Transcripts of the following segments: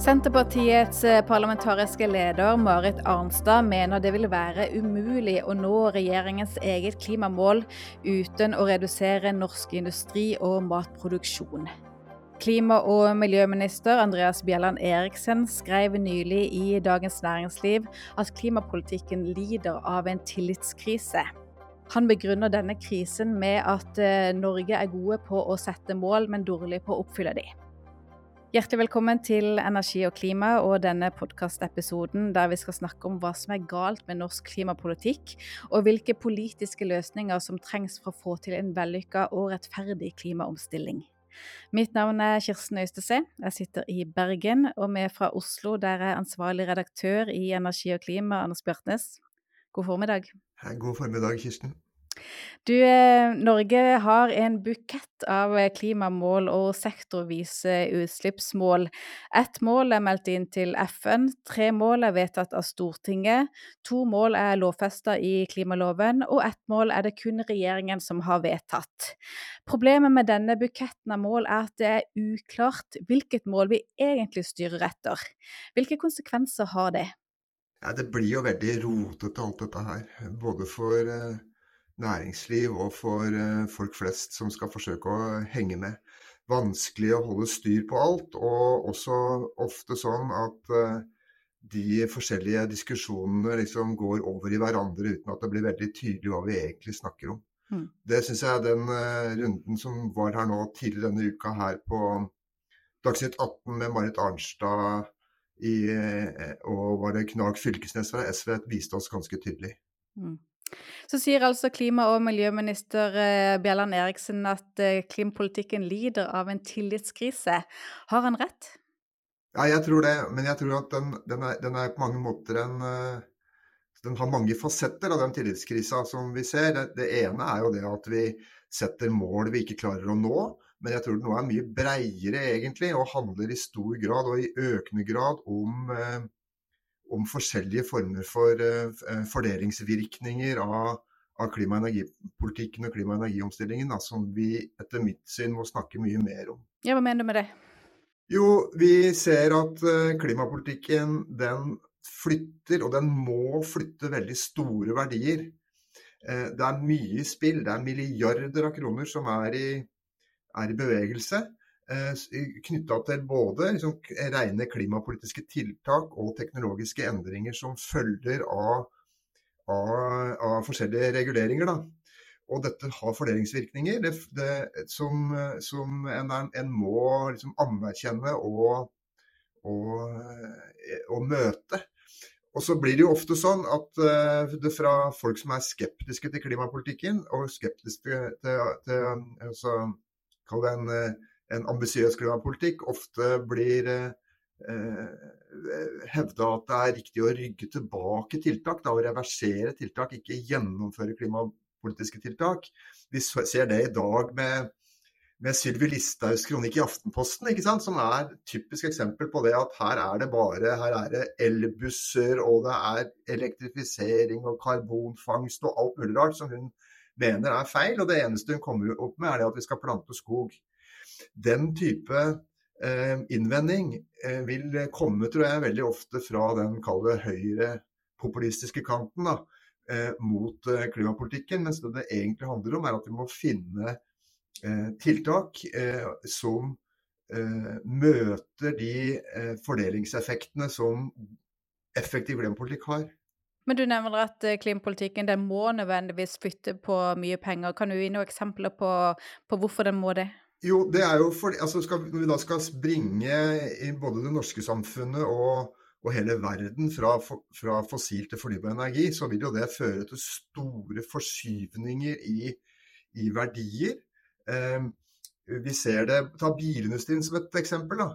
Senterpartiets eh, parlamentariske leder Marit Arnstad mener det vil være umulig å nå regjeringens eget klimamål uten å redusere norsk industri og matproduksjon. Klima- og miljøminister Andreas Bjelland Eriksen skrev nylig i Dagens Næringsliv at klimapolitikken lider av en tillitskrise. Han begrunner denne krisen med at eh, Norge er gode på å sette mål, men dårlig på å oppfylle de. Hjertelig velkommen til Energi og klima og denne podkastepisoden der vi skal snakke om hva som er galt med norsk klimapolitikk, og hvilke politiske løsninger som trengs for å få til en vellykka og rettferdig klimaomstilling. Mitt navn er Kirsten Øystese. Jeg sitter i Bergen, og vi er fra Oslo, der er ansvarlig redaktør i Energi og klima, Anders Bjartnes. God formiddag. God formiddag, Kirsten. Du, eh, Norge har en bukett av eh, klimamål og sektorvise utslippsmål. Ett mål er meldt inn til FN, tre mål er vedtatt av Stortinget, to mål er lovfesta i klimaloven, og ett mål er det kun regjeringen som har vedtatt. Problemet med denne buketten av mål er at det er uklart hvilket mål vi egentlig styrer etter. Hvilke konsekvenser har det? Ja, Det blir jo veldig rotete alt dette her. Både for eh, næringsliv og for eh, folk flest som skal forsøke å henge med. Vanskelig å holde styr på alt, og også ofte sånn at eh, de forskjellige diskusjonene liksom går over i hverandre uten at det blir veldig tydelig hva vi egentlig snakker om. Mm. Det syns jeg den uh, runden som var her nå tidligere denne uka her på Dagsnytt 18 med Marit Arnstad i, og var det Knag Fylkesnes fra SV, viste oss ganske tydelig. Mm. Så sier altså klima- og miljøminister eh, Bjelland Eriksen at eh, klimapolitikken lider av en tillitskrise. Har han rett? Ja, jeg tror det. Men jeg tror at den, den, er, den er, på mange måter en eh, Den har mange fasetter av den tillitskrisa som vi ser. Det, det, ene er jo det at vi setter mål vi ikke klarer å nå. Men jeg tror det nå er mye breiere egentlig, og handler i stor grad og i økende grad om eh, om forskjellige former for uh, fordelingsvirkninger av, av klima- og energipolitikken og klima- og energiomstillingen, da, som vi etter mitt syn må snakke mye mer om. Ja, Hva mener du med det? Jo, vi ser at uh, klimapolitikken den flytter, og den må flytte veldig store verdier. Uh, det er mye spill. Det er milliarder av kroner som er i, er i bevegelse. Eh, knytta til både liksom, rene klimapolitiske tiltak og teknologiske endringer som følger av, av, av forskjellige reguleringer. Da. Og dette har fordelingsvirkninger det, det, som, som en, en, må liksom anerkjenne og, og, og, møte. Og så blir det jo ofte sånn at uh, det fra folk som er skeptiske til klimapolitikken, og skeptiske til, til, til altså, Kall det en en ambisiøs klimapolitikk ofte blir eh, hevda at det er riktig å rygge tilbake tiltak, da, og reversere tiltak, ikke gjennomføre klimapolitiske tiltak. Vi ser det i dag med, med Sylvi Listhaugs kronikk i Aftenposten, som er et typisk eksempel på det at her er det bare her er det elbusser, og det er elektrifisering og karbonfangst og alt mulig rart som hun mener er feil. Og det eneste hun kommer opp med, er det at vi skal plante skog. Den type eh, innvending eh, vil komme, tror jeg, veldig ofte fra den kalde høyrepopulistiske kanten da, eh, mot klimapolitikken. Mens det det egentlig handler om, er at vi må finne tiltak som møter de fordelingseffektene som effektiv klimapolitikk har. Men du nevner at klimapolitikken den må nødvendigvis flytte på mye penger. Kan du gi noen eksempler på, på hvorfor den må det? Jo, det er jo fordi altså skal, Når vi da skal springe i både det norske samfunnet og, og hele verden fra, fra, fossil til fornybar energi, så vil jo det føre til store forskyvninger i, i verdier. Eh, vi ser det, Ta bilindustrien som et eksempel. da.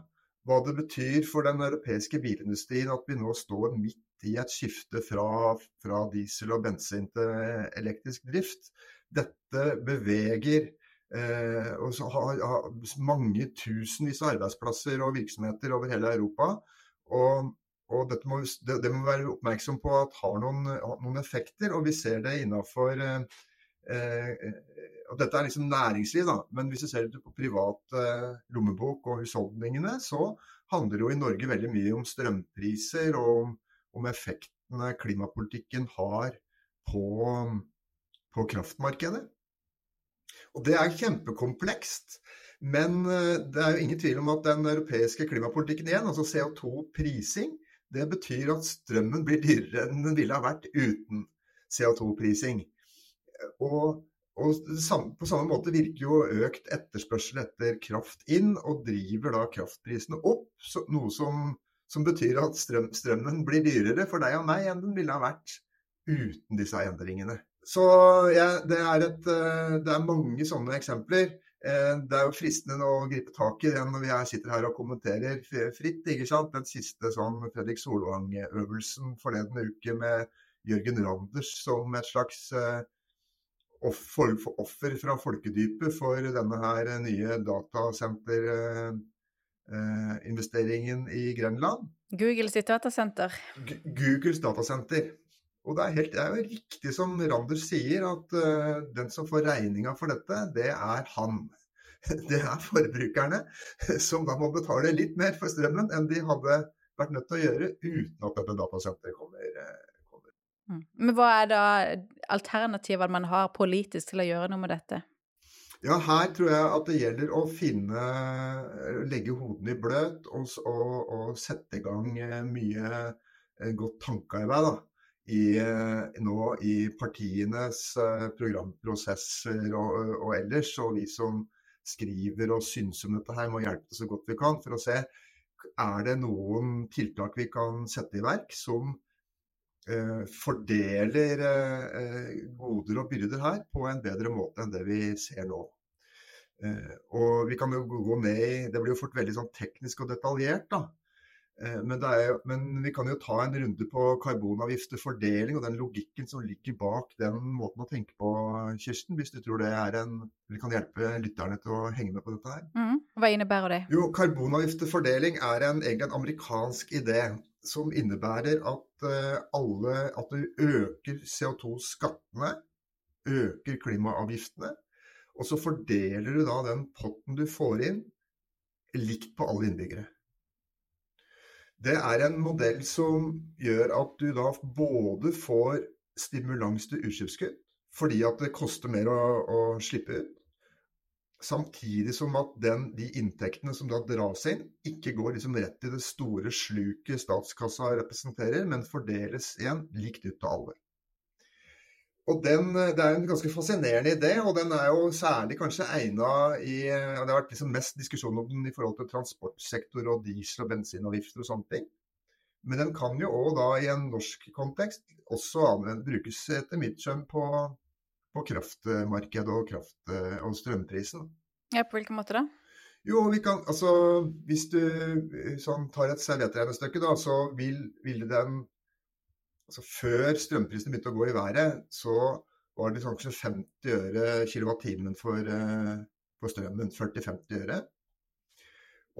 Hva det betyr for den europeiske bilindustrien at vi nå står midt i et skifte fra, fra diesel og bensin til elektrisk drift. Dette beveger Eh, og så har, har mange tusenvis av arbeidsplasser og virksomheter over hele Europa. Og, og må, det, det, må vi være oppmerksom på at har noen, noen, effekter. Og vi ser det innenfor eh, og Dette er liksom næringsliv, da, men hvis du ser det på privat lommebok og husholdningene, så handler det jo i Norge veldig mye om strømpriser og om, om effektene klimapolitikken har på, på kraftmarkedet. Og Det er kjempekomplekst. Men det er jo ingen tvil om at den europeiske klimapolitikken igjen, altså CO2-prising, det betyr at strømmen blir dyrere enn den ville ha vært uten CO2-prising. Og, og, på samme måte virker jo økt etterspørsel etter kraft inn, og driver da kraftprisene opp. Noe som, som, betyr at strøm, strømmen blir dyrere for deg og meg enn den ville ha vært uten disse endringene. Så ja, det, er et, eh, det er mange sånne eksempler. Eh, det er jo fristende å gripe tak i den når vi sitter her og kommenterer fritt. ikke sant? Den siste sånn Fredrik Solvang-øvelsen forleden uke med Jørgen Randers som et slags uh, offer, fra folkedypet for denne her nye datasenterinvesteringen i Grenland. Google sitt datasenter. G Googles datasenter. Og det er, helt, det er, jo riktig som Randers sier, at uh, den som får regninga for dette, det er han. Det er forbrukerne, som da må betale litt mer for strømmen enn de hadde vært nødt til å gjøre uten at dette datasenteret kommer. Eh, kommer. Mm. Men hva er da alternativene man har politisk til å gjøre noe med dette? Ja, her tror jeg at det gjelder å finne Legge hodene i bløt og, og, og sette i gang mye godt tankearbeid. da i, eh, nå i partienes eh, programprosesser og, og, ellers. Og vi som skriver og synser om dette her, må hjelpe så godt vi kan for å se er det noen tiltak vi kan sette i verk som eh, fordeler eh, goder og byrder her på en bedre måte enn det vi ser nå. Eh, og vi kan jo gå ned i Det blir jo fort veldig sånn teknisk og detaljert, da. Eh, men, er, men, vi kan jo ta en runde på karbonavgiftefordeling og den logikken som ligger bak den måten å tenke på, Kirsten. Hvis du tror det er en, vi kan hjelpe lytterne til å henge med på dette her. Mm. Hva innebærer det? Jo, Karbonavgiftefordeling er en, egentlig en amerikansk idé som innebærer at, uh, alle, at du øker CO2-skattene, øker klimaavgiftene, og så fordeler du da den potten du får inn, likt på alle innbyggere. Det er en modell som gjør at du da både får stimulans til utslippskutt, fordi at det koster mer å, å slippe ut. Samtidig som at den, de inntektene som da dras inn, ikke går liksom rett i det store sluket statskassa representerer, men fordeles igjen likt ut til alle. Og den, Det er en ganske fascinerende idé, og den er jo særlig kanskje egna i og Det har vært liksom mest diskusjon om den i forhold til transportsektor og diesel- og bensinavgifter og sånne ting. Men den kan jo òg da i en norsk kontekst også brukes etter mitt skjønn på, på kraftmarkedet og, kraft, og strømprisen. Ja, På hvilken måte da? Jo, vi kan, altså Hvis du sånn, tar et serviettregnestykke, da, så vil, vil den altså Før strømprisene begynte å gå i været, så var det kanskje 50 øre kilowattimen for, eh, for strømmen. 40-50 øre.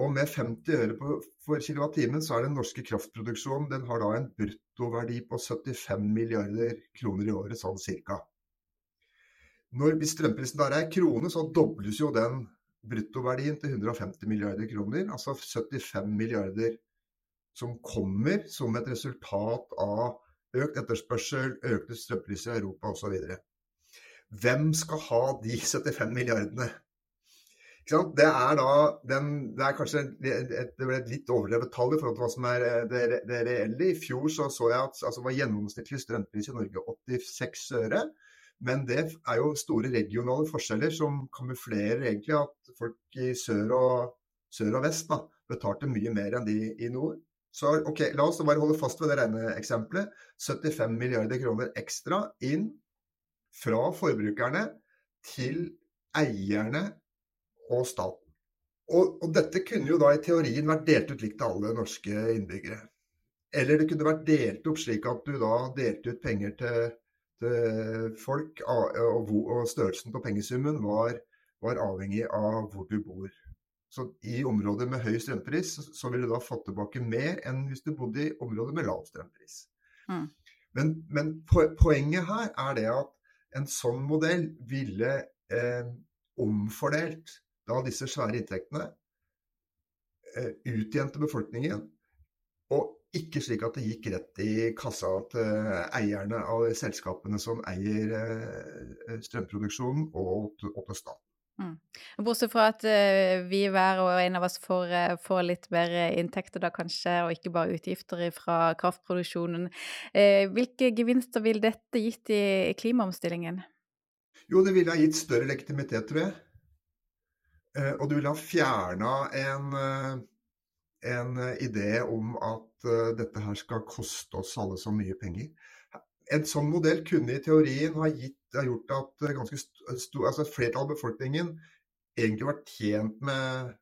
Og med 50 øre på, for kilowattimen, så er den norske kraftproduksjonen den har da en bruttoverdi på 75 milliarder kroner i året, sånn cirka. Når, hvis strømprisen der er krone, så dobles jo den bruttoverdien til 150 milliarder kroner. Altså 75 milliarder som kommer som et resultat av økt etterspørsel, økte strømpriser i Europa osv. Hvem skal ha de 75 milliardene? Det er den, det er kanskje et, det et litt overdrevet tall i forhold til hva som er eh, det, det reelle. I fjor så, så jeg at altså, var gjennomsnittlig strømpris i Norge 86 øre. Men det er jo store regionale forskjeller som kamuflerer egentlig at folk i sør og, sør og vest da, betalte mye mer enn de i nord. Så ok, la oss bare holde fast ved det regneeksempelet. 75 milliarder kroner ekstra inn fra forbrukerne til eierne og staten. Og, og, dette kunne jo da i teorien vært delt ut likt til alle norske innbyggere. Eller det kunne vært delt opp slik at du da delte ut penger til, til folk, og, og, størrelsen på pengesummen var, var avhengig av hvor du bor. Så i områder med høy strømpris, så ville du da fått tilbake mer enn hvis du bodde i områder med lav strømpris. Mm. Men, men, poenget her er det at en sånn modell ville eh, omfordelt da disse svære inntektene, eh, til befolkningen, og ikke slik at det gikk rett i kassa til eierne av selskapene som eier eh, strømproduksjonen, og til staten. Mm. Bortsett fra at uh, vi hver og en av oss får, uh, får, litt bedre inntekter da kanskje, og ikke bare utgifter fra kraftproduksjonen. Uh, hvilke gevinster vil dette gitt i, klimaomstillingen? Jo, det ville ha gitt større legitimitet, tror jeg. og du ville ha fjerna en, en idé om at dette her skal koste oss alle så mye penger. En sånn modell kunne i teorien ha gitt ha gjort at ganske stor, altså flertallet av befolkningen egentlig var tjent med,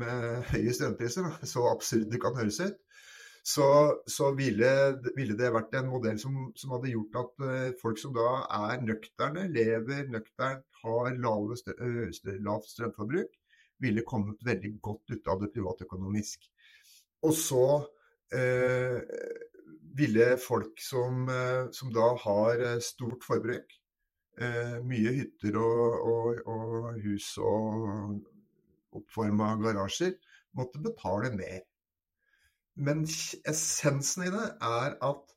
med høye strømpriser, så absurd det kan høres ut. Så, så ville, ville, det vært en modell som, som hadde gjort at uh, folk som da er nøkterne, lever nøkternt, har lave, lavt strømforbruk, ville kommet veldig godt ut av det privatøkonomisk. Og så uh, ville folk som, som da har stort forbruk, eh, mye hytter og, og, og hus og oppforma garasjer, måtte betale mer. Men essensen i det er at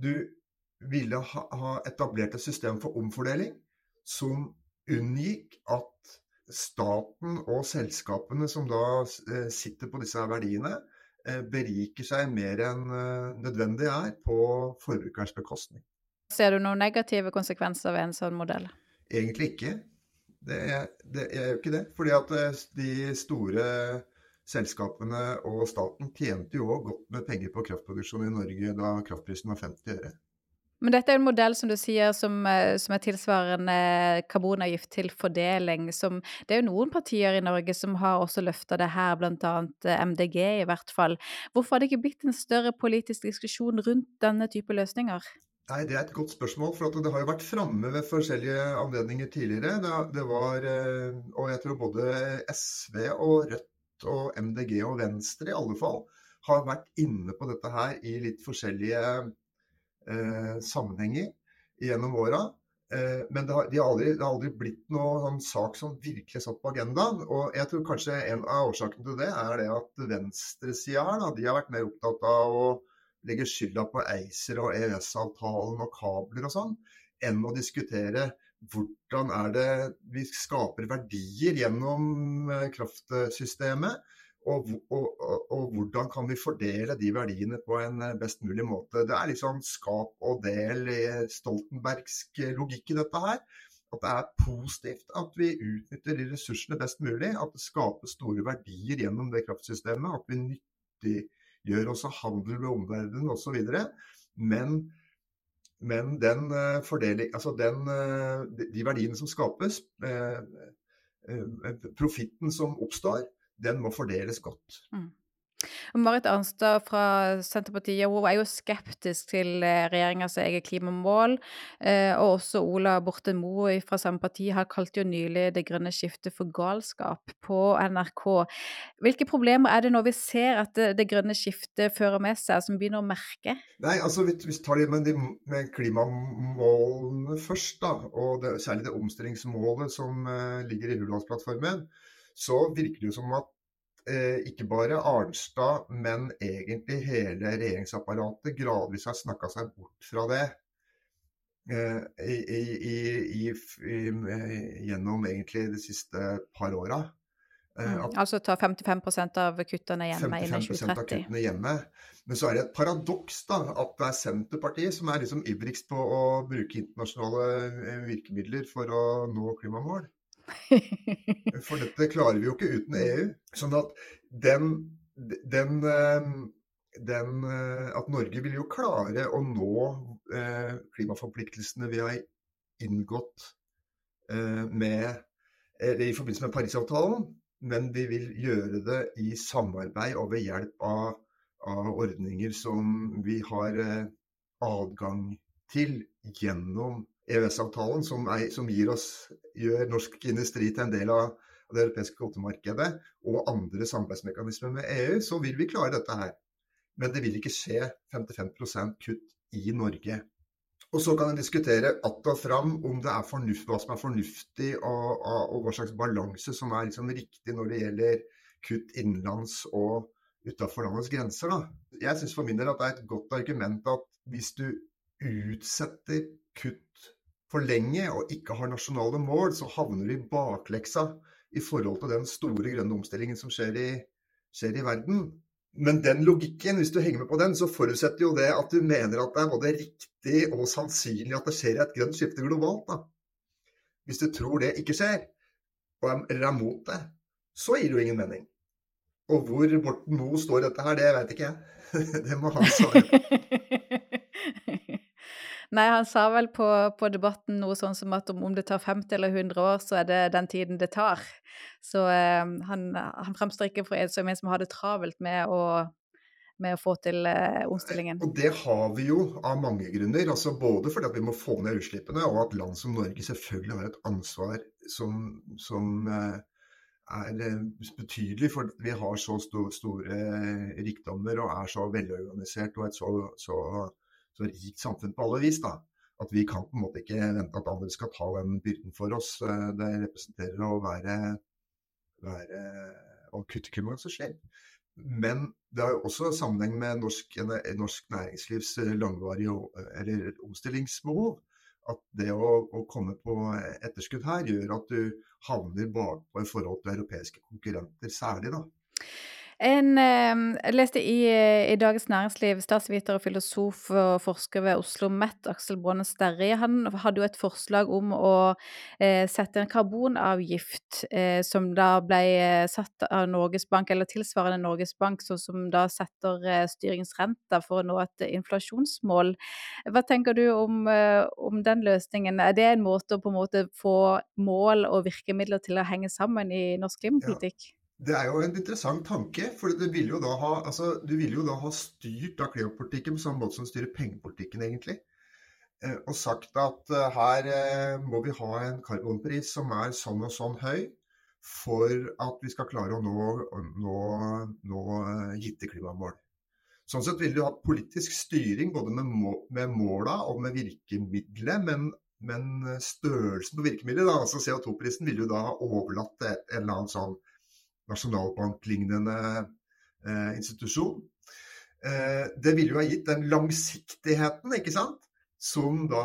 du ville ha, ha etablert et system for omfordeling som unngikk at staten og selskapene som da eh, sitter på disse verdiene, eh, beriker seg mer enn eh, nødvendig er på forbrukerens bekostning. Ser du noen negative konsekvenser ved en sånn modell? Egentlig ikke. Det er, det er jo ikke det. Fordi at eh, de store selskapene og staten tjente jo òg godt med penger på kraftproduksjon i Norge da kraftprisen var 50 øre. Men dette er en modell som du sier som, eh, som er tilsvarende karbonavgift til fordeling. Som, det er jo noen partier i Norge som har også løfta det her, bl.a. Eh, MDG i hvert fall. Hvorfor har det ikke blitt en større politisk diskusjon rundt denne type løsninger? Nei, Det er et godt spørsmål. for Det har jo vært framme ved forskjellige anledninger tidligere. Det, var, eh, og jeg tror både SV og Rødt og MDG og Venstre i alle fall har vært inne på dette her i litt forskjellige eh, sammenhenger gjennom åra. Eh, men det har, de har aldri, det har aldri blitt noen sånn sak som virkelig satt på agendaen. Og jeg tror kanskje en av årsakene til det er det at venstresida de har vært mer opptatt av å legge skylda på ACER og EØS-avtalen og kabler og sånn, enn å diskutere hvordan er det vi skaper verdier gjennom eh, kraftsystemet. Og, og, og, og, hvordan kan vi fordele de verdiene på en eh, best mulig måte. Det er liksom skap og del i stoltenbergsk logikk i dette her. At det er positivt at vi utnytter de ressursene best mulig. At det skapes store verdier gjennom det kraftsystemet. At vi nyttiggjør oss også handel med omverdenen osv. Men, men den eh, fordeling, altså den, eh, de verdiene som skapes, profitten som oppstår, den må fordeles godt. Mm. Marit Arnstad fra Senterpartiet hun er jo skeptisk til eh, regjeringas eget klimamål. Eh, og også Ola Borten Moe fra samme parti har kalt jo nylig det grønne skiftet for galskap på NRK. Hvilke problemer er det når vi ser at det, det grønne skiftet fører med seg, som begynner å merke? Nei, altså Hvis vi tar det med, de, med klimamålene først, da, og det, særlig det omstillingsmålet som uh, ligger i Hurdalsplattformen, så virker det jo som at Eh, ikke bare Arnstad, men egentlig hele regjeringsapparatet gradvis har snakka seg bort fra det. Eh, I, i, i, gjennom egentlig de siste par åra. Eh, mm, altså ta 55% av kuttene hjemme innen 2030? Av kuttene hjemme. Men så er det et paradoks da, at det er Senterpartiet som er liksom ivrigst på å bruke internasjonale virkemidler for å nå klimamål. For dette klarer vi jo ikke uten EU. Sånn at den, den, eh, den eh, At Norge vil jo klare å nå eh, klimaforpliktelsene vi har inngått med, i forbindelse med Parisavtalen, men vi vil gjøre det i samarbeid og ved hjelp av, av ordninger som vi har adgang til gjennom EØS-avtalen, som, som, gir oss, gjør norsk industri til en del av, det europeiske kvotemarkedet, og andre samarbeidsmekanismer med EU, så vil vi klare dette her. Men det vil ikke skje 55% kutt i Norge. Og så kan en diskutere att og fram om det er fornuft, hva som er fornuftig og, og hva slags balanse som er liksom riktig når det gjelder kutt innenlands og utafor landets grenser. Da. Jeg syns for min del at det er et godt argument at hvis du utsetter kutt for lenge og ikke har nasjonale mål, så havner du i bakleksa i forhold til den store grønne omstillingen som skjer i, skjer i verden. Men den logikken, hvis du henger med på den, så forutsetter jo det at du mener at det er både riktig og sannsynlig at det skjer et grønt skifte globalt. Da. Hvis du tror det ikke skjer, eller er mot det, så gir det jo ingen mening. Og hvor Borten Moe står dette her, det vet ikke jeg. Det må han svare Nei, han sa vel på, på, debatten noe sånn som at om, om, det tar 50 eller 100 år, så er det den tiden det tar. Så eh, han, han, fremstår ikke for en som en som har det travelt med å, med å få til eh, omstillingen. Og det har vi jo av mange grunner. altså Både fordi at vi må få ned utslippene, og at land som Norge selvfølgelig har et ansvar som, som eh, er eh, betydelig, for vi har så store rikdommer og er så velorganisert og et så, så så rikt samfunn på alle vis. da. At vi kan på en måte ikke vente at andre skal ta den byrden for oss. Eh, det representerer å være, være å kutte klimagassutslipp. Men det har jo også sammenheng med norsk, norsk næringslivs langvarige eller omstillingsbehov. At det å, å, komme på etterskudd her gjør at du havner bakpå i forhold til europeiske konkurrenter, særlig. da. En, ehm, jeg leste i, i, Dagens Næringsliv, statsviter og filosof og forsker ved Oslo Met, Aksel Brånen Sterri, han hadde jo et forslag om å eh, sette en karbonavgift eh, som da ble eh, satt av Norges Bank, eller tilsvarende Norges Bank, så som da setter eh, styringsrenta for å nå et inflasjonsmål. Hva tenker du om, eh, om, den løsningen? Er det en måte å på en måte få mål og virkemidler til å henge sammen i norsk klimapolitikk? Ja. Det er jo en interessant tanke. for Du vil jo da ha, altså, vil jo da ha styrt da klimapolitikken på samme måte som styrer pengepolitikken, egentlig. Eh, og sagt at uh, her uh, må vi ha en karbonpris som er sånn og sånn høy for at vi skal klare å nå, nå, nå gitte klimamål. Sånn sett vil du ha politisk styring både med, må, med måla og med virkemidlet, men, men størrelsen på virkemidlet, da, altså CO2-prisen, vil du da ha overlatt en eller annen sånn nasjonalbanklignende eh, institusjon. Eh, det ville jo ha gitt den langsiktigheten, ikke sant? Som da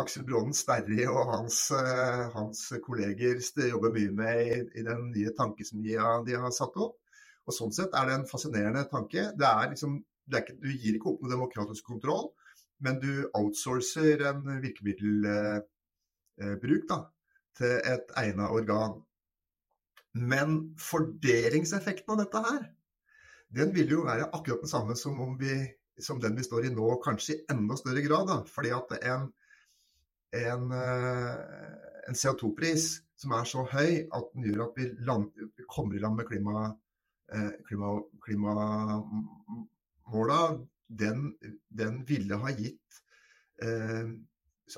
Aksel Brånen Sterri og hans, eh, hans, kolleger jobber mye med i, i den nye tankesmia de har satt opp. Og Sånn sett er det en fascinerende tanke. Det er liksom, det er ikke, du gir ikke opp noe demokratisk kontroll, men du outsourcer en virkemiddelbruk eh, da, til et egnet organ. Men fordelingseffekten av dette her, den vil jo være akkurat den samme som, vi, som den vi står i nå, kanskje i enda større grad. Da. Fordi at en, en, eh, en CO2-pris som er så høy at den gjør at vi, land, vi kommer i land med klima, klima, klimamåla, den, den, ville ha gitt eh,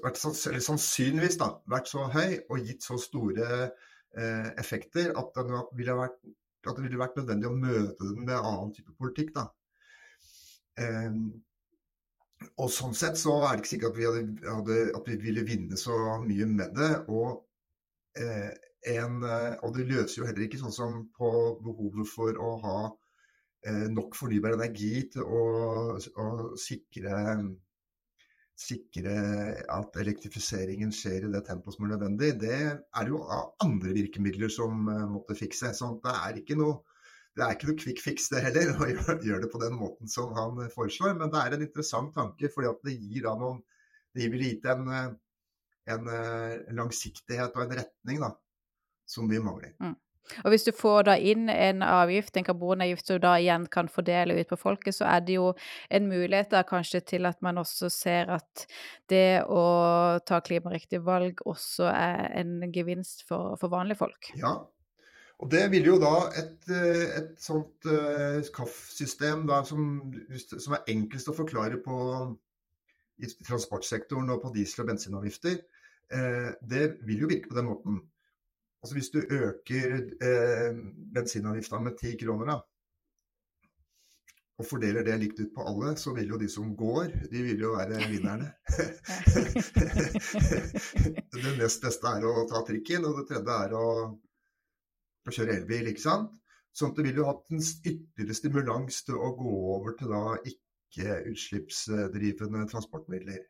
vært, sannsynligvis da, vært så høy og gitt så store Eh, effekter at det ville vært, at det ville vært nødvendig å møte den med annen type politikk. Da. Eh, og Sånn sett så er det ikke sikkert at vi, hadde, hadde, at vi ville vinne så mye med det. Og, eh, en, og, det løser jo heller ikke sånn som på behovet for å ha eh, nok fornybar energi til å, å sikre sikre at elektrifiseringen skjer i det tempoet som er nødvendig, det er det jo andre virkemidler som uh, måtte fikse. Så det er ikke noe det er ikke noe quick fix det heller, å gjøre det på den måten som han eh, foreslår. Men det er en interessant tanke, fordi at det gir da noen Det vil gitt en, eh, en langsiktighet og en retning da, som vi mangler. Mm. Og hvis du får da inn en avgift, en karbonavgift, som du da igjen kan fordele ut på folket, så er det jo en mulighet da kanskje til at man også ser at det å ta klimariktige valg også er en gevinst for, for vanlige folk. Ja, og det vil jo da et, et sånt uh, KAF-system som, som, er enklest å forklare på i transportsektoren og på diesel- og bensinavgifter, uh, det vil jo virke på den måten. Altså hvis du øker eh, bensinavgifta med ti kroner, da, og fordeler det likt ut på alle, så vil jo de som går, de vil jo være vinnerne. det nest beste er å ta trikken, og det tredje er å, å kjøre elbil, ikke sant. Sånn at det vil jo hatt en ytterligere stimulans til å gå over til da ikke-utslippsdrivende transportmidler.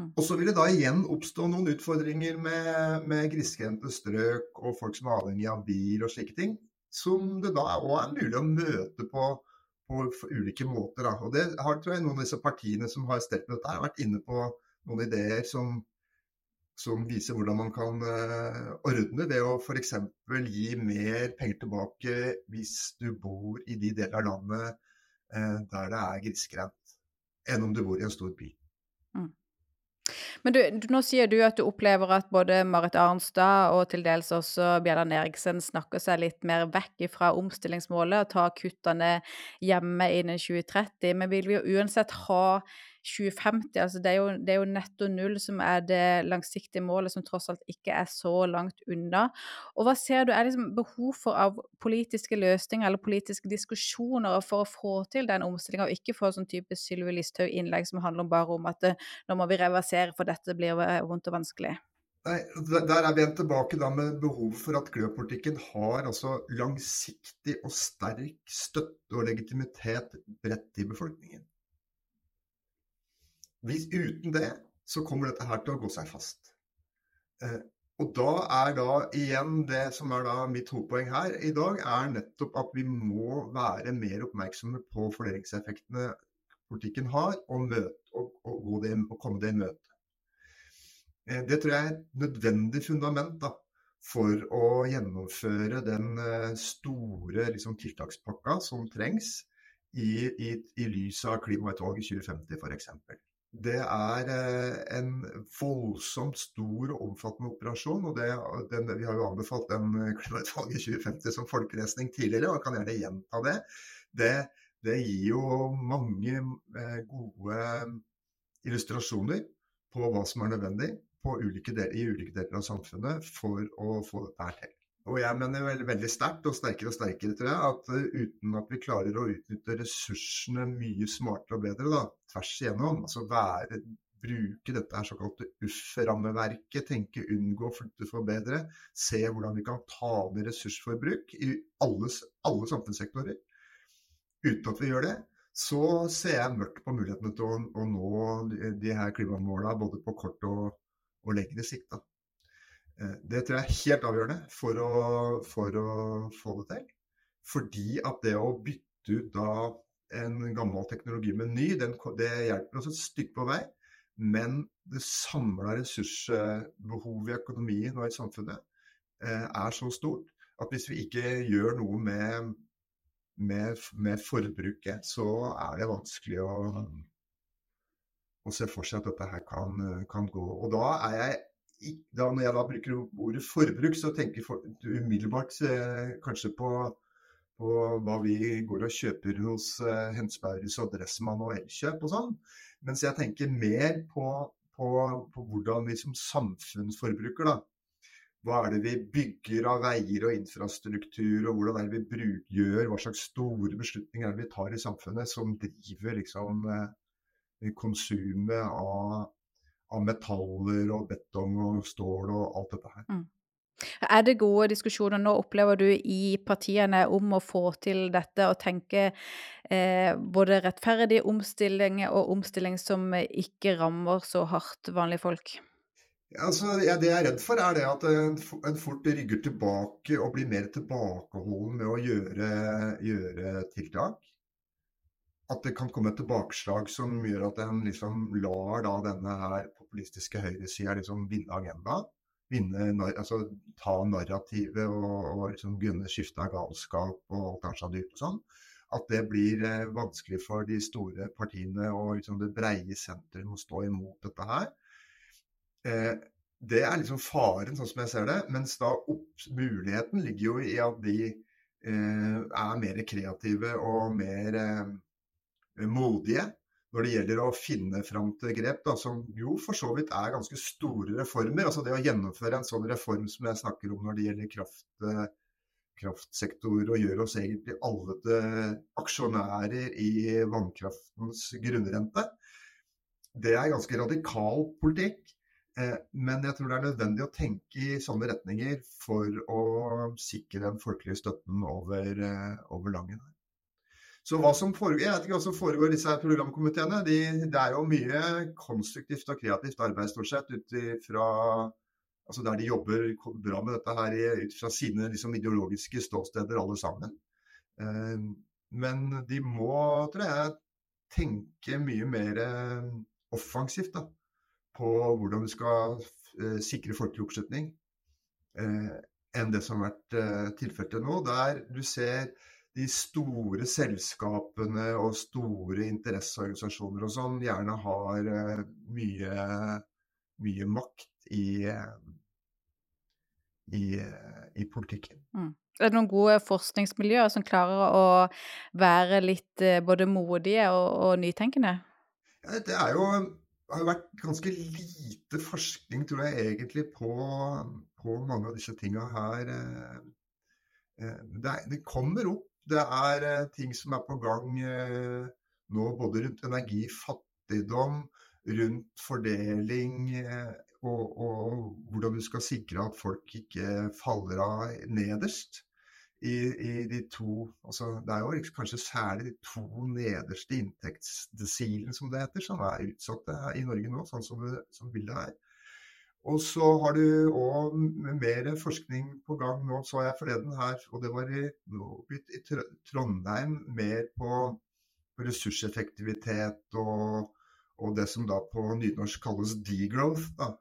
Mm. Og så vil det da igjen oppstå noen utfordringer med, med grisgrendte strøk og folk som er avhengig av bil og slike ting, som det da òg er mulig å møte på, på ulike måter. Da. Og det har tror jeg noen av disse partiene som har stelt med dette, har vært inne på noen ideer som, som viser hvordan man kan uh, ordne ved å f.eks. gi mer penger tilbake hvis du bor i de deler av landet uh, der det er grisgrendt, enn om du bor i en stor by. Mm. Men du, du, nå sier du at du opplever at både Marit Arnstad og til dels også Bjellan Eriksen snakker seg litt mer vekk fra omstillingsmålet og tar kuttene hjemme innen 2030. Men vil vi jo uansett ha 2050. Altså det, er jo, det er jo netto null som er det langsiktige målet, som tross alt ikke er så langt unna. Og hva ser du er liksom behov for av politiske løsninger eller politiske diskusjoner for å få til den omstillinga, og ikke få sånn type Sylvi Listhaug-innlegg som handler bare om at eh, nå må vi reversere, for dette blir eh, vondt og vanskelig? Nei, Der er vi igjen tilbake da med behovet for at kløpolitikken har altså langsiktig og sterk støtte og legitimitet bredt i befolkningen. Hvis, uten det så kommer dette her til å gå seg fast. Eh, og da er da igjen det som er da mitt hovedpoeng her i dag, er nettopp at vi må være mer oppmerksomme på fordelingseffektene politikken har, og, møte, og, og, det, og komme det i møte. Eh, det tror jeg er et nødvendig fundament da, for å gjennomføre den eh, store liksom, tiltakspakka som trengs i, i, i lys av klimautvalget 2050 f.eks det er eh, en voldsomt stor og omfattende operasjon. og det, den, Vi har jo anbefalt den eh, klimautvalget 2050 som folkelesning tidligere, og kan gjerne gjenta det. Det, det gir jo mange eh, gode illustrasjoner på hva som er nødvendig ulike deler, i ulike deler av samfunnet for å få dette til. Og jeg mener veldig, veldig sterkt, og sterkere og sterkere, tror jeg, at uh, uten at vi klarer å utnytte ressursene mye smartere og bedre da, tvers igjennom, altså være, bruke dette her såkalte UFF-rammeverket, tenke unngå, flytte, forbedre, se hvordan vi kan ta ned ressursforbruk i alle, alle samfunnssektorer, uten at vi gjør det, så ser jeg mørkt på mulighetene til å, å nå de, her klimamålene både på kort og, og lengre sikt. Da. Eh, det tror jeg er helt avgjørende for å, for å, få det til. Fordi at det å bytte ut da en gammel teknologi med ny, den, det hjelper oss et stykke på vei. Men det samla ressursbehovet i økonomien og i samfunnet eh, er så stort at hvis vi ikke gjør noe med, med, med forbruket, så er det vanskelig å, å, se for seg at dette her kan, kan gå. Og da er jeg da, når jeg da bruker ordet forbruk, så tenker du umiddelbart eh, kanskje på, på, hva vi går og kjøper hos eh, Hensbergs og Dressmann og Elkjøp og sånn. Mens jeg tenker mer på, på, på hvordan vi som samfunn forbruker, da. Hva er det vi bygger av veier og infrastruktur, og hvordan er det vi bruk, gjør, hva slags store beslutninger er det vi tar i samfunnet som driver liksom eh, konsumet av av metaller og betong og stål og alt dette her. Mm. Er det gode diskusjoner nå, opplever du, i partiene om å få til dette og tenke eh, både rettferdig omstilling og omstilling som ikke rammer så hardt vanlige folk? Altså, jeg, det jeg er redd for, er det at en, en, fort rygger tilbake og blir mer tilbakeholden med å gjøre, gjøre tiltak at det kan komme et tilbakeslag som gjør at en liksom lar da denne her populistiske høyresida liksom vinne agenda. Vinne, altså ta narrativet og, og liksom grunne skifte av galskap og alt er så dyrt og sånn. At det blir eh, vanskelig for de store partiene og liksom det breie sentrum å stå imot dette her. Eh, det er liksom faren, sånn som jeg ser det. Mens da opp, muligheten ligger jo i at de eh, er mer kreative og mer eh, modige når det gjelder å finne fram til grep, da, som jo for så vidt er ganske store reformer. Altså det å gjennomføre en sånn reform som jeg snakker om når det gjelder kraft, kraftsektor, og gjør oss egentlig alle til aksjonærer i vannkraftens grunnrente. Det er ganske radikal politikk. Eh, men jeg tror det er nødvendig å tenke i sånne retninger for å sikre den folkelige støtten over, eh, over Langen. Så hva som foregår, Jeg vet ikke hva som foregår i disse programkomiteene. De, det er jo mye konstruktivt og kreativt arbeid stort sett ut fra altså der de jobber bra med dette her ut fra sine liksom, ideologiske ståsteder alle sammen. Eh, men de må, tror jeg, tenke mye mer offensivt da, på hvordan du skal eh, sikre folkelig oppslutning, eh, enn det som har vært tilfellet nå. Der du ser de store selskapene og store interesseorganisasjoner og sånn gjerne har uh, mye, mye, makt i, i, i politikken. Mm. Er det noen gode forskningsmiljøer som klarer å være litt både modige og, og nytenkende? Ja, det er jo har vært ganske lite forskning, tror jeg, egentlig på, på mange av disse tinga her. Det, er, det, kommer opp det er eh, ting som er på gang eh, nå, både rundt energi, fattigdom, rundt fordeling eh, og, og, hvordan du skal sikre at folk ikke faller av nederst. I, i de to, altså Det er jo kanskje særlig de to nederste inntektsdesilene, som det heter, som er utsatte i Norge nå, sånn som, det, som bildet er. Og så har du òg mer forskning på gang nå, så jeg forleden her, og det var i, i Trondheim, mer på ressurseffektivitet og, og, det som da på nynorsk kalles degrowth. Da.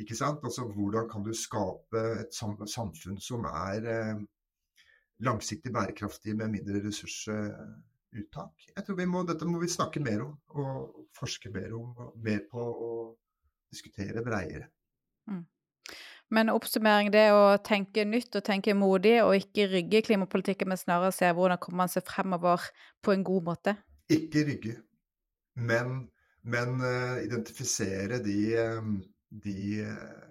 Ikke sant? Altså hvordan kan du skape et samfunn som er eh, langsiktig bærekraftig med mindre ressursuttak. Jeg tror må, Dette må vi snakke mer om og forske mer om, mer på og diskutere bredere. Mm. Men oppsummering, det å tenke nytt og tenke modig, og ikke rygge klimapolitikken, men snarere se hvordan kommer man seg fremover på en god måte? Ikke rygge, men, men uh, identifisere de, uh, de uh,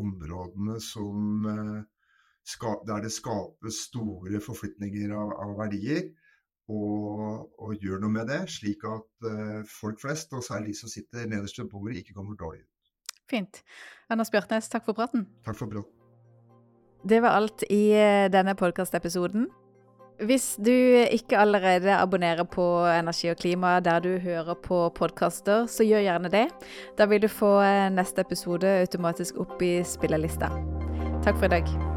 områdene som ska, der det skapes store forflytninger av, av verdier. Og, og, gjør noe med det, slik at folk flest, og særlig de som sitter nederst ved bordet, ikke kommer dårlig ut. Fint. Anders Bjartnes, takk for praten. Takk for praten. Det var alt i eh, denne podkastepisoden. Hvis du ikke allerede abonnerer på Energi og klima der du hører på podkaster, så gjør gjerne det. Da vil du få eh, neste episode automatisk opp i spillerlista. Takk for i dag.